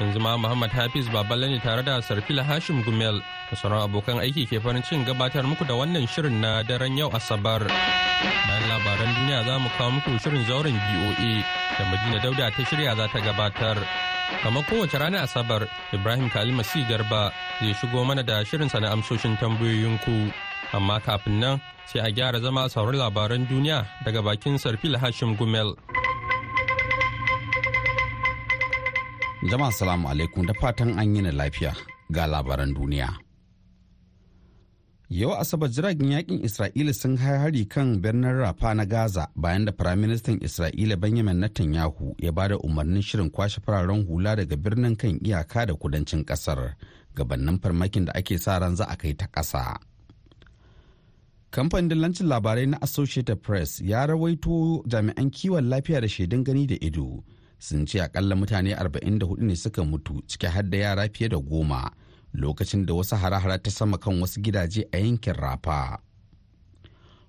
Yanzu ma Muhammad Hafiz Baballe ne tare da Sarfila Hashim Gumel da sauran abokan aiki ke farin cin gabatar muku da wannan shirin na daren yau Asabar. Bayan labaran duniya za mu kawo muku shirin zauren BOA da Madina Dauda ta shirya za ta gabatar. kamar kowace ranar asabar ibrahim kalima si garba zai shigo mana da shirinsa na amsoshin tambayoyinku amma kafin nan sai a gyara zama sauran labaran duniya daga bakin sarfil hashim gumel jama'a salamu alaikum da fatan an yi na lafiya ga labaran duniya Yau Asabar jiragen yaƙin Isra'ila sun hari kan birnin Rafa na Gaza bayan da Firaministan Isra'ila Benjamin Netanyahu ya ba da umarnin shirin kwashe fararen hula daga birnin kan iyaka da kudancin ƙasar gabanin farmakin da ake sa ran za a kai ta ƙasa. Kamfanin dillancin labarai na Associated Press ya rawaito jami'an kiwon lafiya da shaidun gani da ido sun ce akalla mutane 44 ne suka mutu ciki har da yara fiye da goma. lokacin da wasu hare-hare ta sama kan wasu gidaje a yankin rafa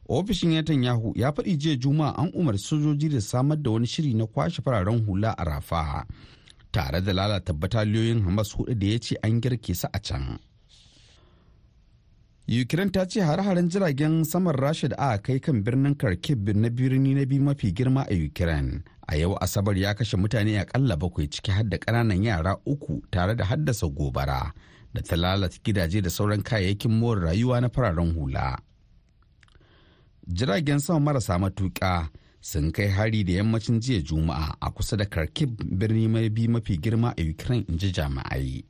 ofishin Netanyahu ya faɗi jiya juma'a an umarci sojoji da samar da wani shiri na kwashe fararen hula a rafa tare da lalata bataliyoyin hamas huɗu da ya ce an girke su a can ukraine ta ce hare-haren jiragen saman rasha da aka kai kan birnin kharkiv na birni na biyu mafi girma a ukraine a yau asabar ya kashe mutane akalla bakwai ciki har da ƙananan yara uku tare da haddasa gobara da ta lalata gidaje da sauran kayayyakin more rayuwa na fararen hula. Jiragen sama marasa matuƙa sun kai hari da yammacin jiya Juma'a a kusa da Kharkiv birni mai bi mafi girma a Ukraine in ji jami'ai.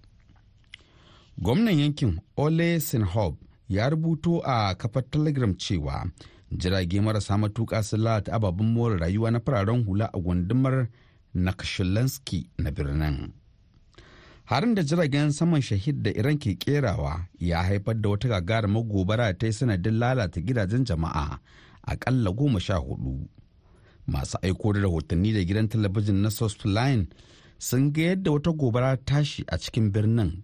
Gwamnan yankin Ole Sinhob ya rubuto a kafar Telegram cewa jirage marasa matuƙa sun lalata ababen more rayuwa na fararen hula a gundumar Nakashilansky na birnin. harin da jiragen saman shahid da iran ke kerawa ya haifar da wata gagarumar gobara ta yi sanadin lalata gidajen jama'a akalla goma sha huɗu masu aiko da rahotanni da gidan talabijin na line sun ga yadda wata gobara tashi a cikin birnin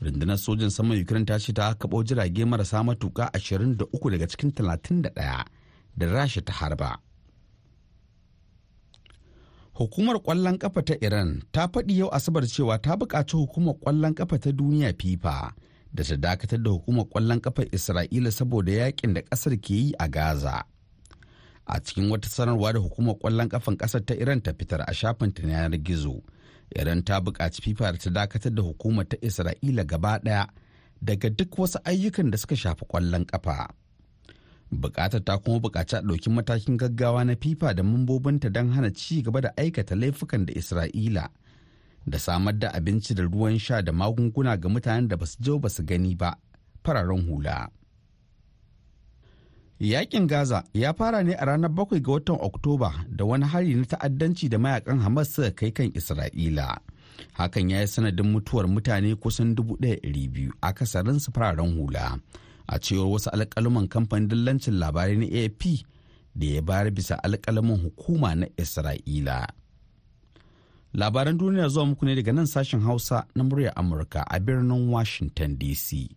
rundunar sojin saman ukraine ta ce ta kaɓo jirage marasa matuka 23 daga cikin 31 da rasha ta harba Hukumar ƙwallon ƙafa ta Iran ta faɗi yau Asabar cewa ta buƙaci hukumar ƙwallon ƙafa ta duniya FIFA da ta dakatar da hukumar ƙwallon ƙafa Isra'ila saboda yaƙin da ƙasar ke yi a Gaza. A cikin wata sanarwa da hukumar ƙwallon ƙafan ƙasar ta Iran ta fitar a shafin ta yanar gizo, Iran ta buƙaci FIFA da ta dakatar da hukumar ta Isra'ila gaba ɗaya daga duk wasu ayyukan da suka shafi ƙwallon ƙafa. buƙatar ta kuma buƙaci a ɗauki matakin gaggawa na fifa da mambobinta don hana ci gaba da aikata laifukan da isra'ila da samar da abinci da ruwan sha da magunguna ga mutanen da ba su je ba su gani ba fararen hula yaƙin gaza ya fara ne a ranar bakwai ga watan oktoba da wani hari na ta'addanci da mayaƙan hamas suka kai kan isra'ila. Hakan ya yi sanadin mutuwar mutane kusan 1,200 akasarinsu fararen hula. A cewar wasu alƙaluman kamfanin dillancin labarai na ap da ya bayar bisa alƙalamin hukuma na isra'ila. Labaran duniya zuwa muku ne daga nan sashen hausa na muryar amurka a birnin washington dc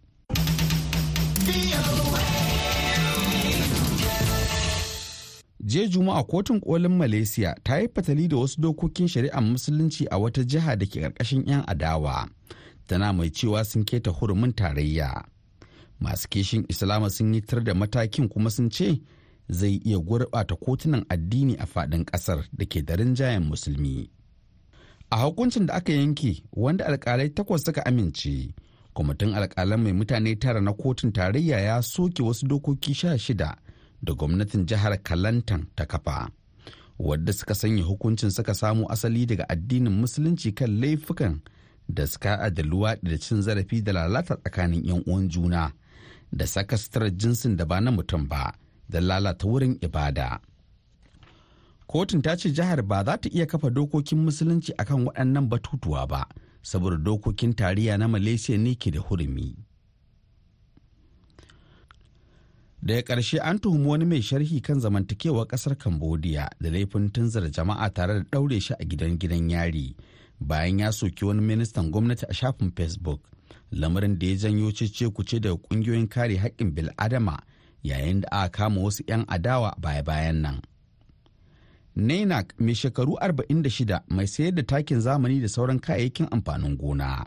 jiya juma'a kotun kolin malaysia ta yi fatali da wasu dokokin shari'ar musulunci a wata jiha da ke ƙarƙashin 'yan adawa. Tana mai cewa sun keta hurumin tarayya. Masu kishin islama sun yi tar da matakin kuma sun ce zai iya gurɓata kotunan addini a faɗin ƙasar da ke da rinjayen musulmi. A hukuncin da aka yanke wanda alkalai takwas suka amince kwamitin alkalan mai mutane tara na kotun tarayya ya soke wasu dokoki sha shida da gwamnatin jihar kalantan ta kafa wadda suka sanya hukuncin suka samo asali daga addinin musulunci kan laifukan da suka da luwaɗi da cin zarafi da lalata tsakanin 'yan uwan juna da saka suturar jinsin da ba na mutum ba da lalata wurin ibada. Kotun ta ce jihar ba za ta iya kafa dokokin musulunci akan waɗannan batutuwa ba, saboda dokokin tarayya na Malaysia ne ke da hurumi. Daga ƙarshe an tuhumi wani mai sharhi kan zamantakewar ƙasar cambodia da laifin tunzar jama'a tare da ɗaure shi a gidan gidan yari bayan ya soki wani ministan gwamnati a shafin facebook lamarin da ya janyo cece kuce daga ƙungiyoyin kare haƙƙin bil'adama yayin da aka kama wasu 'yan adawa baya-bayan nan Nainak mai shekaru 46 mai sayar da takin zamani da sauran kayayyakin amfanin gona.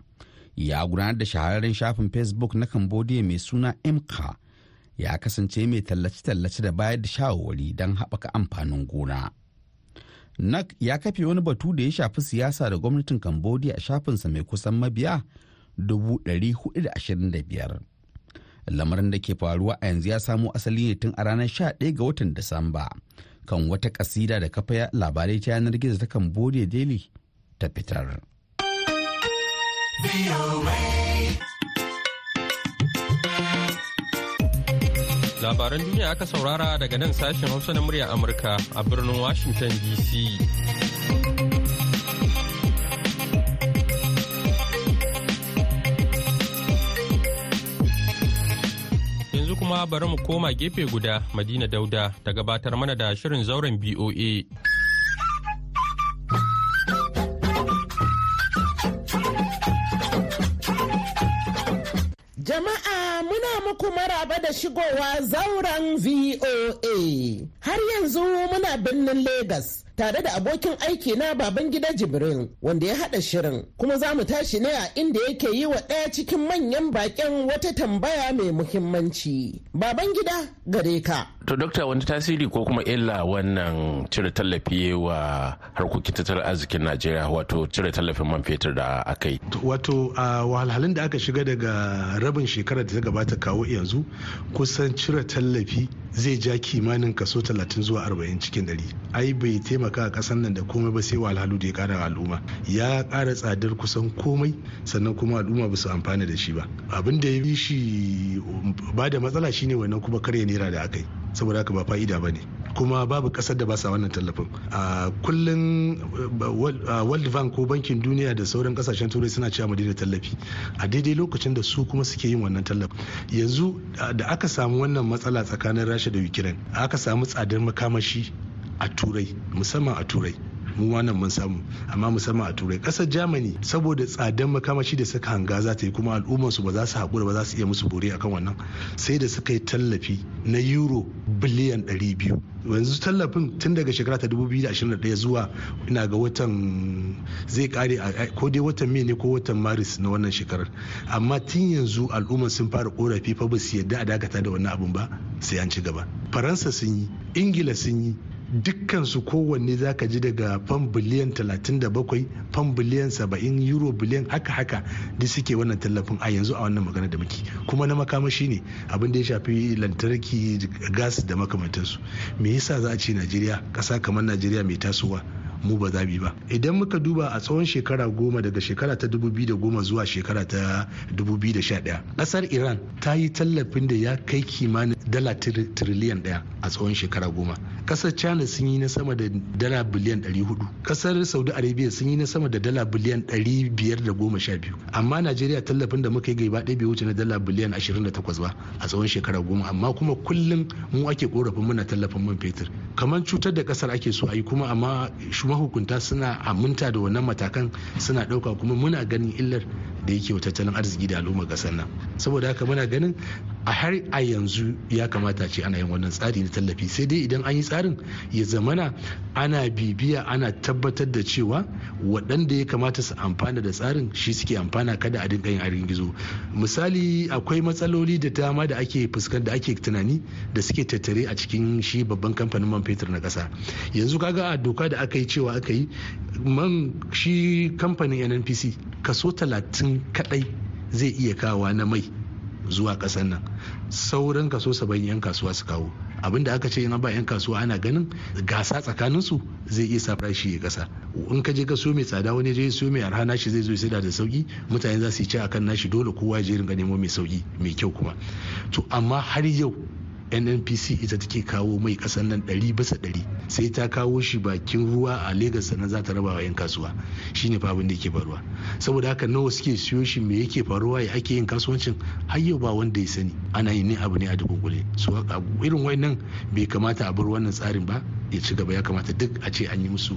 Ya gudanar da shahararren shafin Facebook na Cambodia mai suna Imka ya kasance mai tallace-tallace da bayar da shawarwari don haɓaka amfanin gona. Nak ya kafe wani batu da ya shafi siyasa da gwamnatin Cambodia a shafinsa mai kusan mabiya 425. Lamarin da ke faruwa a yanzu ya samo asali ne tun a ranar 11 ga watan Disamba. kan wata kasida da kafa labarai ta yanar gizo ta cambodia daily ta fitar. Labaran duniya aka saurara daga nan sashen Hausa na murya Amurka a birnin Washington DC. kuma bari mu koma gefe guda Madina Dauda ta gabatar mana da shirin zauren BOA. Jama'a muna muku maraba da shigowa zauren VOA. Har yanzu muna birnin Legas. tare da abokin aiki na baban gida Jibrin wanda ya haɗa shirin kuma za mu tashi ne a inda yake yi wa ɗaya cikin manyan baƙin wata tambaya mai muhimmanci. Baban gida gare ka. To dokta wani tasiri ko kuma illa wannan cire tallafi wa harkokin tattalin arzikin Najeriya wato cire tallafin man fetur da aka yi. Wato a wahalhalun da aka shiga daga rabin shekarar da ta gabata kawo yanzu kusan cire tallafi zai ja kimanin kaso 30 zuwa 40 cikin 100. Ai bai taimaka a kasan nan da komai ba sai wahalhalu da ya kara al'umma. Ya kara tsadar kusan komai sannan kuma al'umma ba su amfana da shi ba. Abin da ya bi shi ba da matsala shine wannan kuma karya naira da aka yi. Saboda haka ba fa'ida ba ne. Kuma babu ƙasar da ba sa wannan tallafin. A kullum world bank ko bankin duniya da sauran ƙasashen turai suna cewa mu daina tallafi. A daidai lokacin da su kuma suke yin wannan tallafin. Yanzu da aka samu wannan matsala tsakanin rasha da ukraine aka samu tsadar makamashi a turai musamman a turai mu wannan mun samu amma musamman a turai. Kasar germany saboda tsadan makamashi da suka hanga za ta yi kuma al'ummarsu ba za su haƙura ba za su iya musu bore akan wannan sai da suka yi tallafi na euro biliyan 200 yanzu tallafin tun daga shekara ta 2021 zuwa ina ga watan zai kare ko dai watan mai ne ko watan maris na wannan shekarar. Amma tun yanzu al'ummar sun fara korafi fa ba su yadda a dakata da wannan abun ba sai an ci gaba. Faransa sun yi ingila sun yi dukkansu kowanne za ka ji daga fam biliyan 37 fam biliyan 70 euro biliyan haka haka da suke wannan tallafin a yanzu a wannan magana da muke. Kuma na makamashi ne abin da ya shafi lantarki gas da makamantansu. Me yasa za a ce najeriya ƙasa kamar najeriya mai tasowa mu ba za ba? Idan muka duba a tsawon shekara goma daga shekara ta 2010 zuwa shekara ta 2011 ƙasar iran ta yi tallafin da ya kai kimanin dala tiriliyan ɗaya a tsawon shekara goma. Ƙasar china sun yi na sama da dala biliyan 400 ƙasar saudi arabia sun yi na sama da dala biliyan 512 amma najeriya tallafin da muka yi gaba ɗaya bai wuce na dala biliyan 28 ba a tsawon shekara goma. Amma kuma kullum mu ake korafin muna tallafin man fetur. Kamar cutar da ƙasar ake so a yi kuma amma mahukunta suna aminta da wannan matakan suna ɗauka kuma muna ganin illar da yake wa tattalin arziki da al'ummar ƙasar nan. Saboda haka muna ganin a har a yanzu ya kamata ce ana yin wannan tsari na tallafi. Sai dai idan an yi tsarin ya zamana ana bibiya ana tabbatar da cewa waɗanda ya kamata su amfana da tsarin shi suke amfana kada a dinga yin arin gizo. Misali akwai matsaloli da dama da ake fuskanta da ake tunani da suke tattare a cikin shi babban kamfanin man fetur na ƙasa. Yanzu kaga a doka da aka yi cewa aka yi man shi kamfanin nnpc kaso talatin kadai zai iya kawa na mai zuwa ƙasar nan. Sauran kaso saba'in 'yan kasuwa su kawo. Abin da aka ce in ba 'yan kasuwa ana ganin gasa tsakanin su zai iya sa farashi ya kasa. In ka je ka so mai tsada wani je so mai arha nashi zai zo sai da sauƙi mutane za su yi ci akan nashi dole kowa ya je ringa nemo mai sauƙi mai kyau kuma. To amma har yau nnpc ita take kawo mai kasan nan ɗari bisa ɗari. Sai ta kawo shi bakin ruwa a Legas sannan za ta raba wa 'yan kasuwa. Shine fa abin da yake faruwa. Saboda haka nawa suke siyo shi me yake faruwa ya ake yin kasuwancin har yau ba wanda ya sani. Ana yin abu ne a dukunkule. So irin wannan bai kamata a bar wannan tsarin ba. Ya ci gaba ya kamata duk a ce an yi musu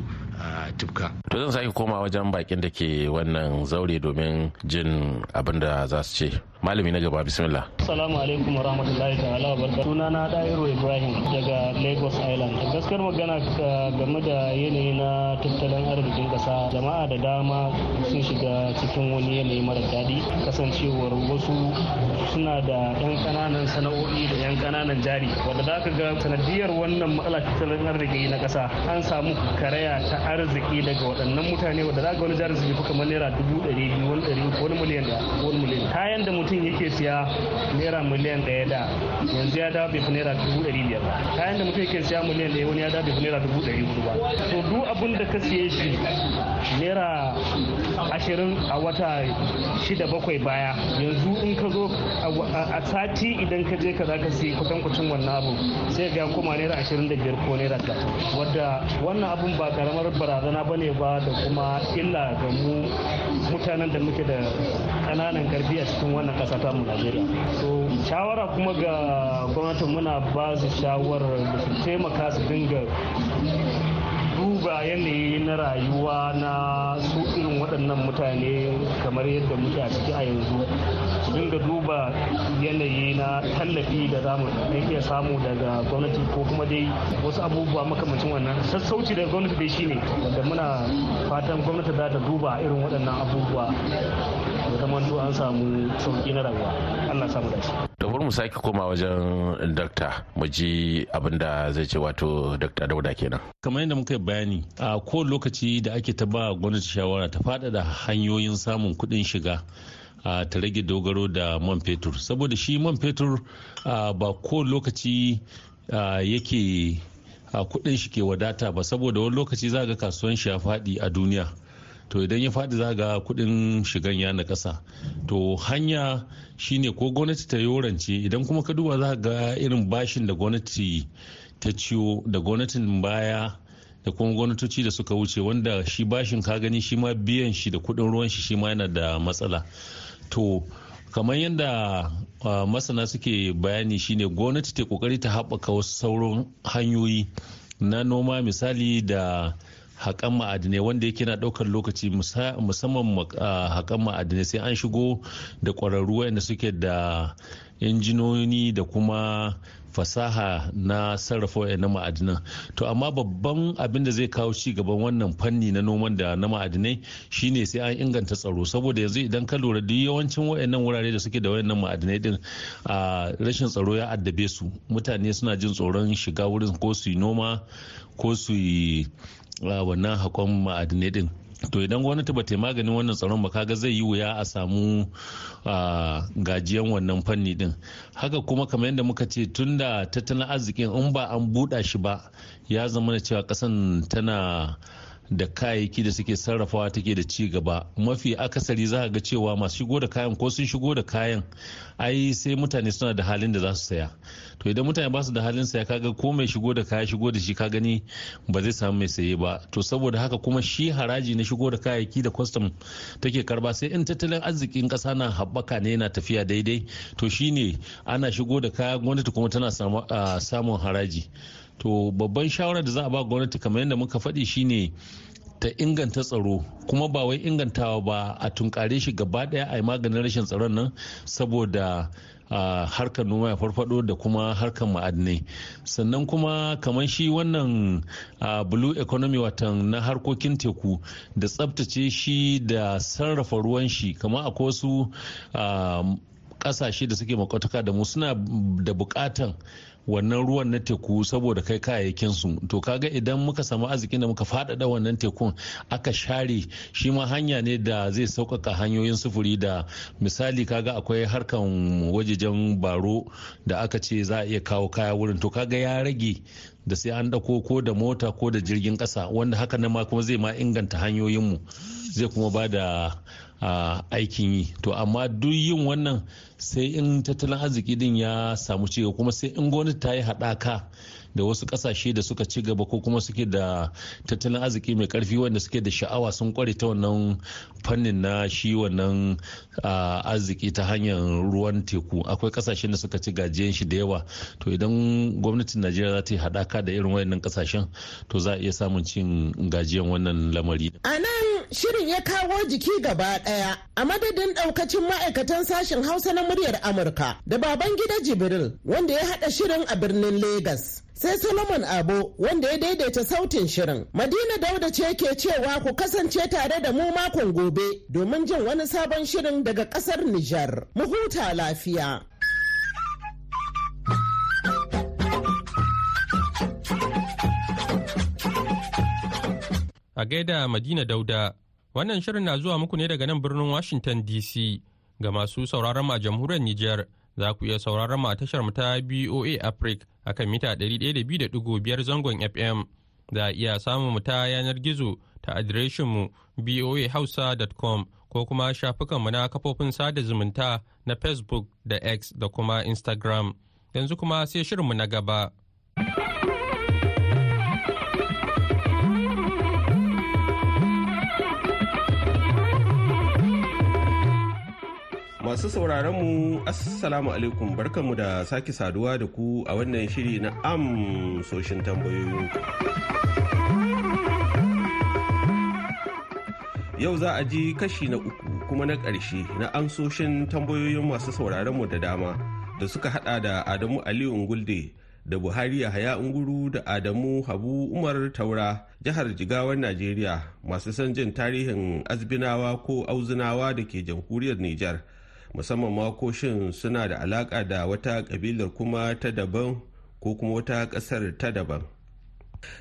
tufka. To zan sake koma wajen bakin da ke wannan zaure domin jin abin da za su ce. Malami na gaba bismillah. Assalamu alaikum wa rahmatullahi ta'ala wa barka. Suna na Dairu Ibrahim daga Lagos Island. Gaskiyar magana game da yanayi na tattalin arzikin kasa jama'a da dama sun shiga cikin wani yanayi mara daɗi kasancewar wasu suna da 'yan ƙananan sana'o'i da 'yan ƙananan jari wadda za ka ga sanadiyar wannan matsala tattalin arziki na kasa an samu karaya ta arziki daga waɗannan mutane wadda za ga wani jari su fi kamar naira dubu ɗari biyu wani ɗari wani miliyan da wani miliyan kayan da mutum yake siya naira miliyan ɗaya da yanzu ya dawo bai fi naira dubu ɗari biyar ba. Kayan da mutum yake siya miliyan ɗaya wani ya dawo bai fi naira dubu ɗari huɗu ba. To duk abin da ka siye shi naira ashirin a wata shida bakwai baya yanzu in ka zo a sati idan ka je ka za ka siya kwatankwacin wannan abu sai ga koma naira ashirin da biyar ko naira talatin wadda wannan abun ba karamar barazana ba ne ba da kuma illa ga mu mutanen da muke da ƙananan ƙarfi a cikin wannan ƙasa ta mu Najeriya. So shawara kuma ga gwamnatin muna ba su shawarar da su taimaka su dinga duba yanayi na rayuwa na su irin waɗannan mutane kamar yadda muke a ciki a yanzu. Su dinga duba yanayi na tallafi da za mu iya samu daga gwamnati ko kuma dai wasu abubuwa makamancin wannan. Sassauci daga gwamnati dai shine wanda muna fatan gwamnati za ta duba irin waɗannan abubuwa. Da zamanto an samu sauƙi na rayuwa. Allah samu dace. Da mu sake koma wajen dakta mu ji abin da zai ce wato dakta dauda kenan. Kamar yadda muka bayani a ko lokaci da ake ta ba gwamnati shawara ta faɗaɗa hanyoyin samun kuɗin shiga ta rage dogaro da man fetur. Saboda shi man fetur ba ko lokaci yake kuɗin shi ke wadata ba. Saboda wani lokaci za ga kasuwan shi ya faɗi a duniya. To idan ya faɗi za ga kuɗin shigan ya na ƙasa to hanya shine ko gwamnati ta yorance idan kuma ka duba za ga irin bashin da gwamnati ta ciyo da gwamnatin baya da kuma gwamnatoci da suka wuce wanda shi bashin ka gani shi ma biyan shi da kuɗin ruwan shi shi ma yana da matsala. To kamar yadda masana suke bayani shine gwamnati ta ƙoƙari ta haɓaka wasu sauran hanyoyi na noma misali da haƙan ma'adinai wanda yake na ɗaukar lokaci musamman haƙan ma'adinai sai an shigo da ƙwararru wanda suke da injinoni da kuma fasaha na sarrafa wayannan ma'adinan. To amma babban abin da zai kawo ci gaban wannan fanni na noman da na ma'adinai shine sai an inganta tsaro. Saboda yanzu idan ka lura duk yawancin wayannan wurare da suke da wayannan ma'adinai din a rashin tsaro ya addabe su. Mutane suna jin tsoron shiga wurin ko su yi noma ko su yi wannan hakon ma'adinai din. To idan gwamnati ba ta maganin wannan tsaron ba kaga zai yi wuya a samu gajiyan wannan fanni din. Haka kuma kamar yadda muka ce tun da tattalin arzikin in ba an buɗa shi ba ya zama cewa ƙasan tana da kayayyaki da suke sarrafawa take da ci gaba. Mafi akasari za ga cewa masu shigo da kayan ko sun shigo da kayan ai sai mutane suna da halin da za su saya. To idan mutane ba su da halin saya kaga ko mai shigo da kaya shigo da shi ka gani ba zai samu mai saye ba. To saboda haka kuma shi haraji na shigo da kayayyaki da kwastam take karɓa sai in tattalin arzikin kasa na haɓaka ne yana tafiya daidai. To shine ana shigo da kaya gwamnati kuma tana samun haraji. To babban shawarar da za a ba gwamnati kamar yadda muka faɗi shine ta inganta tsaro kuma ba wai ingantawa ba a tunkare shi gaba ɗaya a yi maganin rashin tsaron nan saboda a harkar noma ya farfado da kuma harkar ma'adinai. Sannan kuma kamar shi wannan blue economy watan na harkokin teku da tsabtace shi da sarrafa ruwan shi kamar akwai wasu ƙasashe da suke makwataka da mu suna da bukatan wannan ruwan na teku saboda kai kayayyakin su to kaga idan muka samu arzikin da muka faɗaɗa wannan tekun aka share shi ma hanya ne da zai sauƙaƙa hanyoyin sufuri da misali kaga akwai harkan wajejen baro da aka ce za a iya kawo kaya wurin. To kaga ya rage da sai an ɗauko ko da mota ko da jirgin ƙasa wanda haka nan ma kuma zai ma inganta hanyoyinmu zai kuma ba da aikin yi. To amma duk yin wannan sai in tattalin arziki din ya samu cigaba kuma sai in gwamnati ta yi haɗaka da wasu ƙasashe da suka ci gaba ko kuma suke da tattalin arziki mai ƙarfi wanda suke da sha'awa sun kware ta wannan fannin na shi wannan arziki ta hanyar ruwan teku. Akwai ƙasashen da suka ci gajiyan shi da yawa. To idan gwamnatin najeriya za ta yi haɗaka da irin wayannan ƙasashen to za a iya samun cin gajiyan wannan lamari. A nan shirin ya kawo jiki gaba ɗaya a madadin ɗaukacin ma'aikatan sashen hausa na muryar amurka da baban gida jibril wanda ya haɗa shirin a birnin Legas. Sai solomon abo wanda ya daidaita sautin shirin. Madina dauda ce ke cewa ku kasance tare da mu makon gobe domin jin wani sabon shirin daga ƙasar nijar. Mu huta lafiya. A gaida madina dauda wannan shirin na zuwa muku ne daga nan birnin washington dc ga masu sauraron a jamhuriyar nijar. Za ku iya sauraron mu a tashar mu ta BOA Africa akan mita 102.5 zangon FM. Za a iya samun mu ta yanar gizo ta adireshin mu boahausa.com ko kuma shafukan mu na kafofin sada zumunta na Facebook da X da kuma Instagram. Yanzu kuma sai shirinmu na gaba. Masu sauraron mu Assalamu alaikum barkanmu da sake saduwa da ku a wannan shiri na amsoshin tambayoyin. Yau za a ji kashi na uku kuma na ƙarshe na amsoshin tambayoyin masu sauraron mu da dama da suka hada da Adamu Aliyu Ngulde da Buhari Yahaya Unguru da Adamu Habu Umar Taura jihar Jigawar Najeriya masu son jin tarihin azbinawa ko auzunawa da ke jamhuriyar Nijar. Musamman makoshin suna da alaka da wata kabilar kuma ta daban ko kuma wata ƙasar ta daban.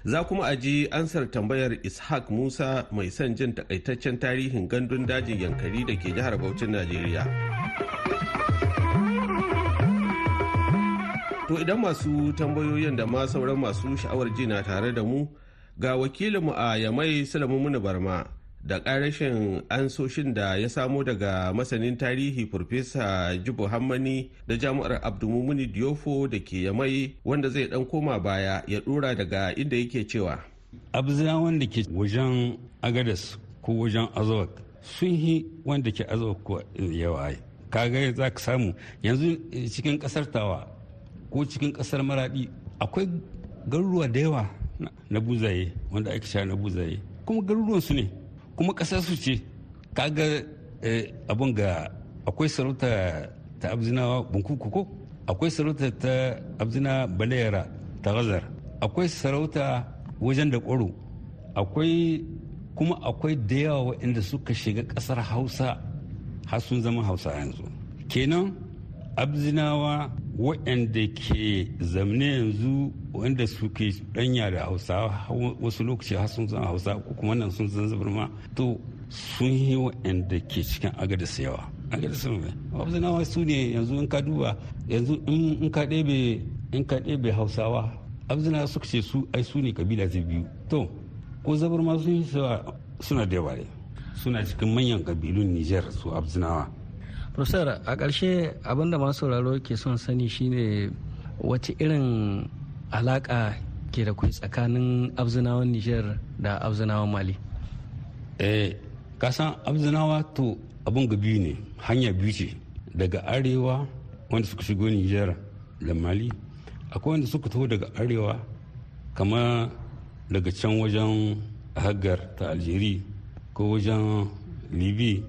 Za kuma a ji ansar tambayar ishaq musa mai son jin takaitaccen tarihin gandun dajin yankari da ke jihar Bauchin najeriya. To idan masu tambayoyin da ma sauran masu sha'awar ji na tare da mu ga wakilinmu a yamai sulamu barma. Da ƙarashin ansoshin da ya samo daga masanin tarihi Farfesa Jibo Hammani da jami'ar Abdulmumuni Diofo da ke yamai wanda zai dan koma baya ya dora daga inda yake cewa. Abzina wanda ke wajen Agadas ko wajen Azawak sun yi wanda ke Azawak ko yawa kaga za ka samu yanzu cikin ƙasar tawa ko cikin ƙasar maradi akwai garuruwa da yawa na buzaye wanda ake sha na buzaye. Kuma garuruwan su ne. Kuma ƙasar su ce kaga eh, abun ga akwai sarauta ta abzinawa bunkuku ko? Akwai sarauta ta abzina balayara ta gazar akwai sarauta wajen da ƙwaro akwai kuma akwai da yawa waɗanda suka shiga ƙasar hausa har sun zama hausa yanzu. Kenan abzinawa waɗanda ke zamne yanzu wanda suke danya da hausawa wasu lokaci har sun zama hausa ko kuma nan sun zan zabar ma to sun yi waɗanda ke cikin agadis yawa. Agadis ne abzinawa su ne yanzu in ka duba yanzu in ka ɗebe in ka ɗebe hausawa abzinawa suka ce su ai su ne kabila ta biyu. To ko zabar ma sun yi suna da yawa suna cikin manyan kabilun niger su abzinawa Profesor a ƙarshe abin da masu sauraro ke son sani shine wace irin alaƙa ke da kai tsakanin abzinawan Nijar da abzinawan Mali? Eh, kasan abzinawa to abin ga biyu ne hanya biyu ce daga arewa wanda suka shigo Nijar da Mali akwai wanda suka taho daga arewa kama daga can wajen hagar ta Algeria ko wajen Libi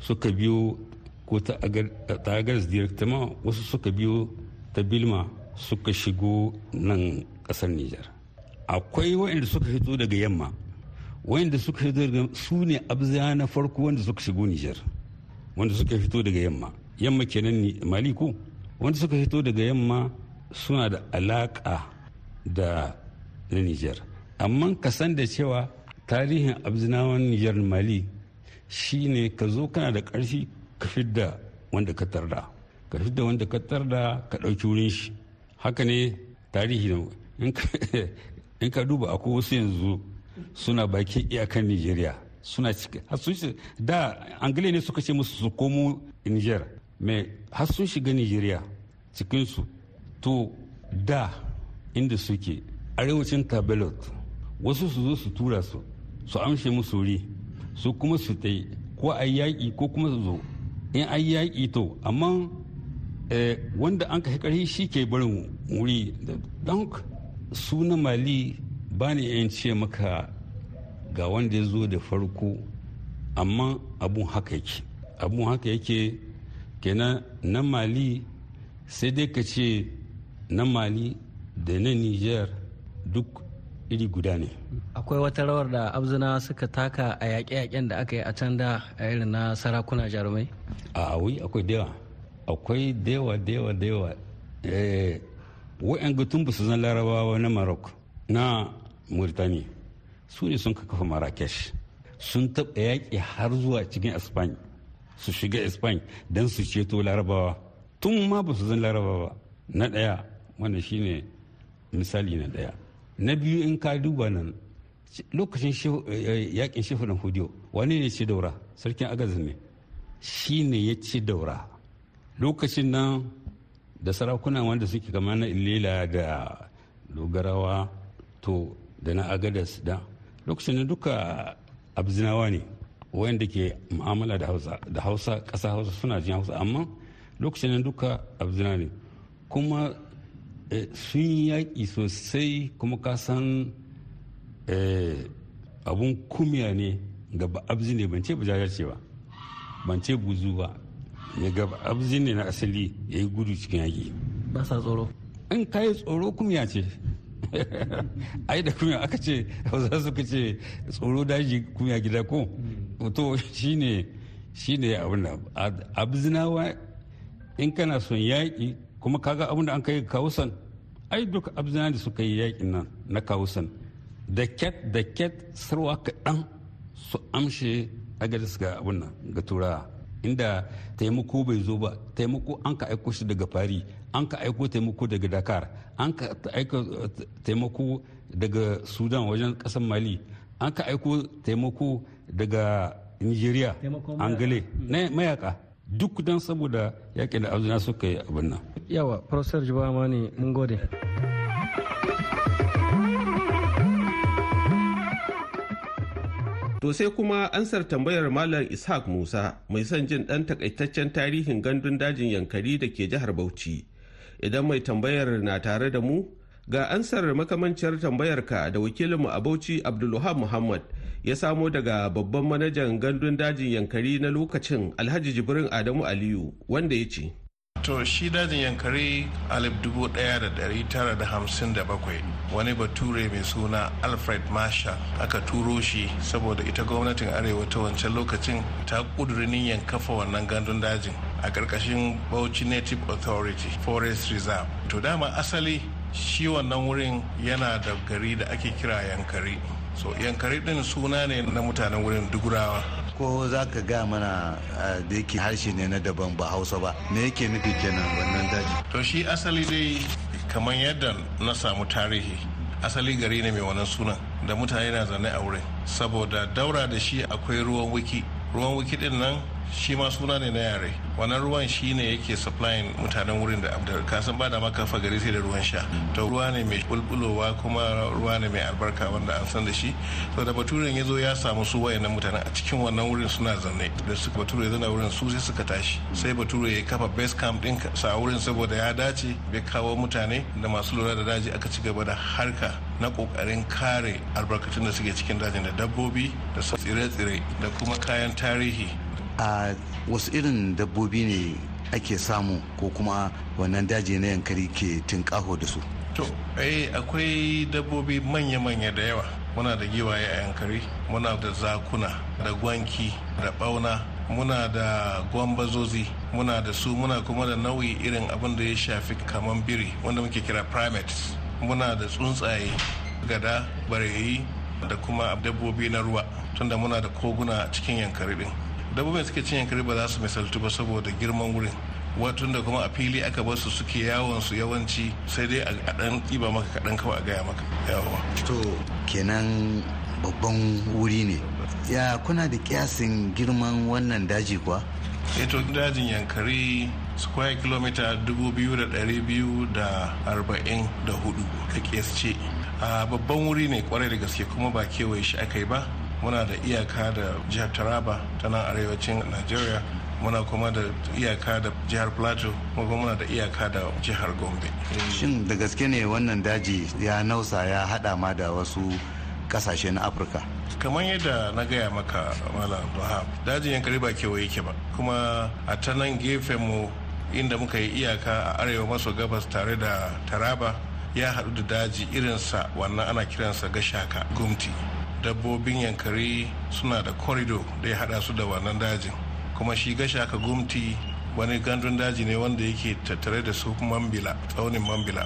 suka biyo ko ta agaris directement wasu suka biyo ta bilma suka shigo nan ƙasar nijar. Akwai waɗanda suka fito daga yamma waɗanda suka fito daga su ne abza na farko wanda suka shigo nijar wanda suka fito daga yamma. Yamma kenan mali ko? Wanda suka fito daga yamma suna da alaƙa da na nijar. Amma ka san da cewa tarihin abzinawan nijar mali shine ka zo kana da ƙarfi ka fidda wanda ka tarda. Ka fidda wanda ka tarda ka ɗauki wurin shi. Haka ne tarihi in ka duba akwai wasu yanzu suna bakin iyakan nigeria suna da angile ne suka ce musu su komo niger. Mai har sun shiga nigeria cikinsu. To da inda suke arewacin tabelot wasu su zo su tura su su amshe musu wuri su kuma su ta ko a yaƙi ko kuma su zo. In an yaƙi to amma wanda an ka ƙarfi shi ke barin wuri. Don su na mali ba ni yan ce maka ga wanda ya zo da farko amma abun haka yake. Abun haka yake kenan na mali sai dai ka ce na mali da na niger duk iri guda ne. Akwai wata rawar da abzina suka taka a yaƙe-yaƙen da aka yi a can da a irin na sarakuna jarumai? A wai akwai dewa akwai dewa dewa dewa wa'yan gutun ba su zan larabawa na maroc na mauritania. Su ne sun kafa marrakesh. Sun taɓa yaƙi har zuwa cikin espany su shiga espany don su ceto larabawa. Tun ma ba su zan larabawa na ɗaya wanda shine misali na ɗaya. Na biyu in ka duba nan lokacin yaƙin shehu na hudiyo wani ne ci daura? Sarkin agazin ne. Shi ne ya ci daura. Lokacin nan da sarakuna wanda suke kama na illela da dogarawa to da na agadas da lokacin nan duka abzinawa ne wanda ke mu'amala da hausa da hausa ƙasa hausa suna jin hausa. Amma lokacin nan duka abzina ne. Kuma sun yi yaƙi sosai kuma ka san abun kumiya ne gaba abzi ne ban ce bujajar ce ba. Ban ce buzu ba. Ne gaba abzi ne na asali ya yi gudu cikin yaƙi. Ba sa tsoro. In ka yi tsoro kumiya ce. Ai da kumiya aka ce hausa suka ce tsoro daji kumiya gida ko? To shine shine abin da abzinawa in kana son yaƙi kuma kaga abin da an kai kawusan ai duka abzina da suka yi yaƙin nan na kawusan da ket da ket sarwa kaɗan su amshe agadis ga abin nan ga turawa. Inda taimako bai zo ba taimako an ka aiko shi daga fari an ka aiko taimako daga dakar an ka aiko taimako daga sudan wajen ƙasar mali an ka aiko taimako daga nigeria angale na mayaka. Duk don saboda yaƙin da azuna suka yi abin nan yawa professor jibama ne mun gode To sai kuma ansar tambayar Malam Ishaq Musa mai son jin ɗan takaitaccen tarihin gandun dajin Yankari da ke jihar Bauchi. Idan mai tambayar na tare da mu, ga ansar makamanciyar tambayarka da wakilinmu a Bauchi Abdulluhab Muhammad ya samo daga babban manajan gandun dajin Yankari na lokacin Alhaji Jibrin Adamu Aliyu wanda ya ce. To shi dajin yankari alif dubu ɗaya da dari tara da hamsin da bakwai wani bature mai suna Alfred Marshall aka turo shi saboda ita gwamnatin arewa ta wancan lokacin ta kudurin yan kafa wannan gandun dajin a ƙarƙashin Bauchi Native Authority Forest Reserve. To dama asali shi wannan wurin yana da gari da ake kira yankari. So yankari ɗin suna ne na mutanen wurin dugurawa. ko za ka ga mana da yake harshe ne na daban ba hausa ba me yake nufi kenan wannan daji to shi asali dai kamar yadda na samu tarihi asali gari ne mai wannan sunan da mutane na zane a wurin saboda daura da shi akwai ruwan wiki ruwan wiki ɗin nan shi ma suna ne na yare. Wannan ruwan shi ne yake supplying mutanen wurin da abdar kasan ba da maka gari sai da ruwan sha. To ruwa ne mai bulbulowa kuma ruwa ne mai albarka wanda an san da shi. To da baturen ya zo ya samu su wayannan mutanen a cikin wannan wurin suna zanne da su bature zana wurin su sai suka tashi. Sai bature ya kafa base camp din sa wurin saboda ya dace bai kawo mutane da masu lura da daji aka ci gaba da harka na ƙoƙarin kare albarkatun da suke cikin dajin da dabbobi da tsire-tsire da kuma kayan tarihi. A wasu irin dabbobi ne ake samu ko kuma wannan daji na yankari ke tinkaho da su? To eh akwai dabbobi manya-manya da yawa. Muna da giwaye a yankari muna da zakuna da gwanki da bauna muna da gwambazozi muna da su muna kuma da nau'i irin abin da ya shafi kaman biri wanda muke kira primates. Muna da tsuntsaye gada bareyi da kuma dabbobi na ruwa tunda muna da koguna a cikin yankari din. Dabbobin suke cin yankari ba za su misaltu ba saboda girman wurin. Watun da kuma a fili aka bar su suke yawon su yawanci sai dai a dan ɗiba maka kaɗan kawai a gaya maka. Yawa to kenan babban wuri ne. Ya kuna da kiyasin girman wannan daji kuwa? Eto dajin yankari square kilomita 2,244 ka kiyasce a babban wuri ne ƙwarai da gaske kuma ba kewaye shi aka yi ba. Muna da iyaka da jihar taraba ta nan arewacin nigeria muna kuma da iyaka da jihar plateau kuma muna da iyaka da jihar gombe. Shin da gaske ne wannan daji ya nausa ya hada ma da wasu ƙasashe na afirka? Kamar yadda na gaya maka malam wahab dajin yankari ba kewaye yake ba. Kuma a ta nan gefen mu inda muka yi iyaka a arewa maso gabas tare da taraba ya haɗu da daji irinsa wannan ana kiransa gashaka gumti. Dabbobin yankari suna da korido da ya haɗa su da wannan dajin. Kuma shi gashaka gumti wani gandun daji ne wanda yake tattare da su mambila tsaunin mambila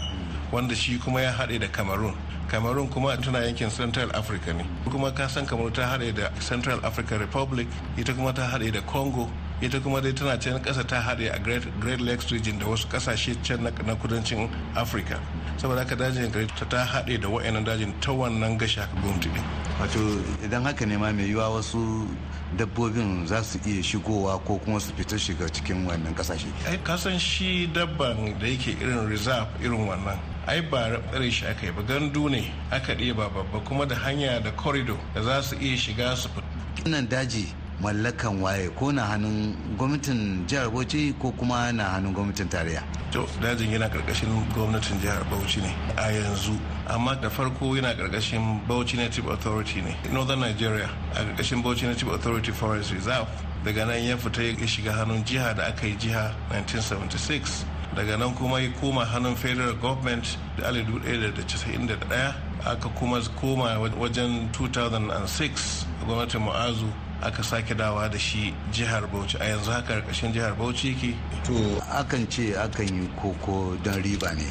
wanda shi kuma ya haɗe da cameroon. Cameroon kuma tana yankin central africa ne. Kuma ka san cameroon ta haɗe da central african republic ita kuma ta haɗe da congo ita kuma dai tana can kasa ta haɗe a great lakes region da wasu ƙasashe can na kudancin africa. Saboda haka dajin yankari ta haɗe da wa'annan dajin ta wannan gashi haka gwamnati ne wato idan haka ne ma mai yiwa wasu dabbobin za su iya shigowa ko kuma su fita shiga cikin wannan ƙasashe ai kasan shi dabban da yake irin reserve irin wannan ai ba tsare shi aka yi ba gandu ne aka ɗeba babba kuma da hanya da corridor da za su iya shiga su fita. Wannan daji mallakan waye ko na hannun gwamnatin jihar bauchi ko kuma na hannun gwamnatin tarayya? To dajin yana ƙarƙashin gwamnatin jihar bauchi ne a yanzu. Amma da farko yana ƙarƙashin bauchi native authority ne. Northern nigeria a ƙarƙashin bauchi native authority forest reserve. Daga nan ya fita ya shiga hannun jiha da aka yi jiha 1976 daga nan kuma ya koma hannun federal government da 1991 aka kuma koma wajen 2006 gwamnatin mu'azu aka sake dawa da shi jihar bauchi. A yanzu haka ƙarƙashin jihar bauchi yake? To akan ce akan yi koko don riba ne.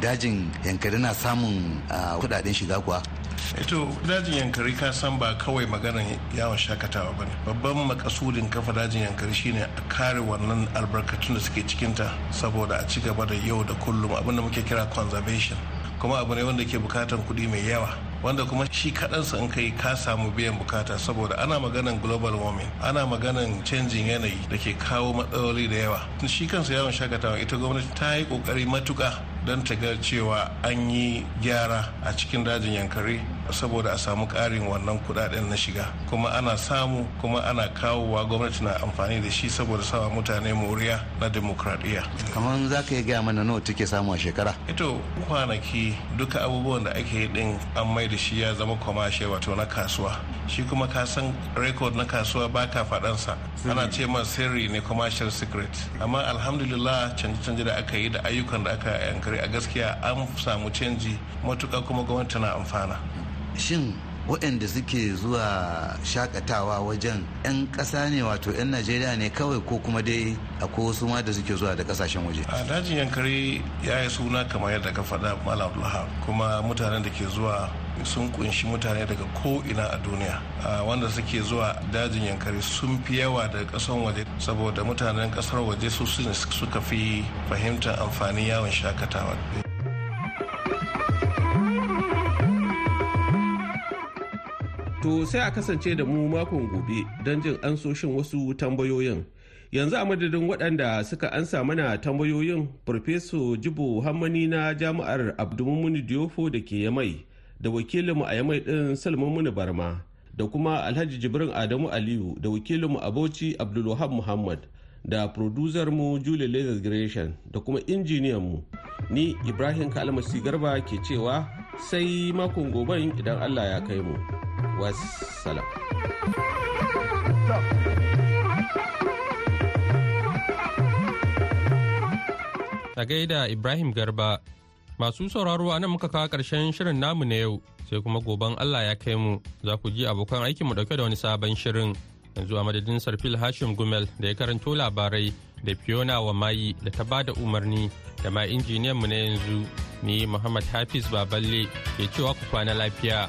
Dajin yankari na samun kuɗaɗen shiga kuwa? Ito dajin yankari ka san ba kawai maganan yawon shaƙatawa ba ne. Babban makasudin kafa dajin yankari shine a kare wannan albarkatun da suke cikinta saboda a ci gaba da yau da kullum abin da muke kira conservation. Kuma abu ne wanda ke bukatan kuɗi mai yawa wanda kuma shi kaɗansa in kai ka samu biyan buƙata. Saboda ana maganan global warming ana maganan canjin yanayi da ke kawo matsaloli da yawa. Shi kansa yawon shaƙatawa ita gwamnati ta yi ƙoƙari matuka don ta ga cewa an yi gyara a cikin dajin yankari saboda a samu ƙarin wannan kuɗaɗen na shiga. Kuma ana samu kuma ana kawowa gwamnati na amfani da shi saboda sawa mutane moriya na demokradiyya. Kamar za ka yi gaya mana nawa take samu a shekara? Ito kwanaki duka abubuwan da ake yi din an mai da shi ya zama kwamashe wato na kasuwa. Shi kuma ka san rekod na kasuwa baka faɗansa. Ana ce man sirri ne commercial secret. Amma alhamdulillah canje-canje da aka yi da ayyukan da aka yankari a gaskiya an samu canji matuka kuma gwamnati na amfana. Shin waɗanda suke zuwa shaƙatawa wajen 'yan ƙasa ne wato 'yan najeriya ne kawai ko kuma dai akwai wasu ma da suke zuwa da ƙasashen waje? A dajin yankari ya yi suna kamar yadda ka faɗa malam abdulhab kuma mutanen da ke zuwa sun ƙunshi mutane daga ko'ina a duniya. Wanda suke zuwa dajin yankari sun fi yawa daga ƙasar waje saboda mutanen ƙasar waje su suka fi fahimtar amfanin yawon shaƙatawa. To sai a kasance da mu makon gobe don jin ansoshin wasu tambayoyin. Yanzu a madadin waɗanda suka ansa mana tambayoyin Farfeso Jibo Hammani na Jami'ar Abdulmumuni Diofo da ke Yamai da wakilinmu a Yamai ɗin Salmamuni Barma da kuma Alhaji Jibrin Adamu Aliyu da wakilinmu a Bauchi Abdulwahab Muhammad da mu Julie Leather da kuma injiniyan mu ni Ibrahim Kalmasi Garba ke cewa sai makon goben idan Allah ya kai mu. wassalam. A gaida Ibrahim Garba, masu sauraro a nan muka kawo ƙarshen shirin namu na yau sai kuma goben Allah ya kai mu za ku ji abokan aikinmu ɗauke da wani sabon shirin. Yanzu a madadin Sarfil Hashim Gumel da ya karanto labarai da Fiona wa mayi da ta ba da umarni da ma injiniyanmu na yanzu ni Muhammad Hafiz Baballe ke cewa ku kwana lafiya.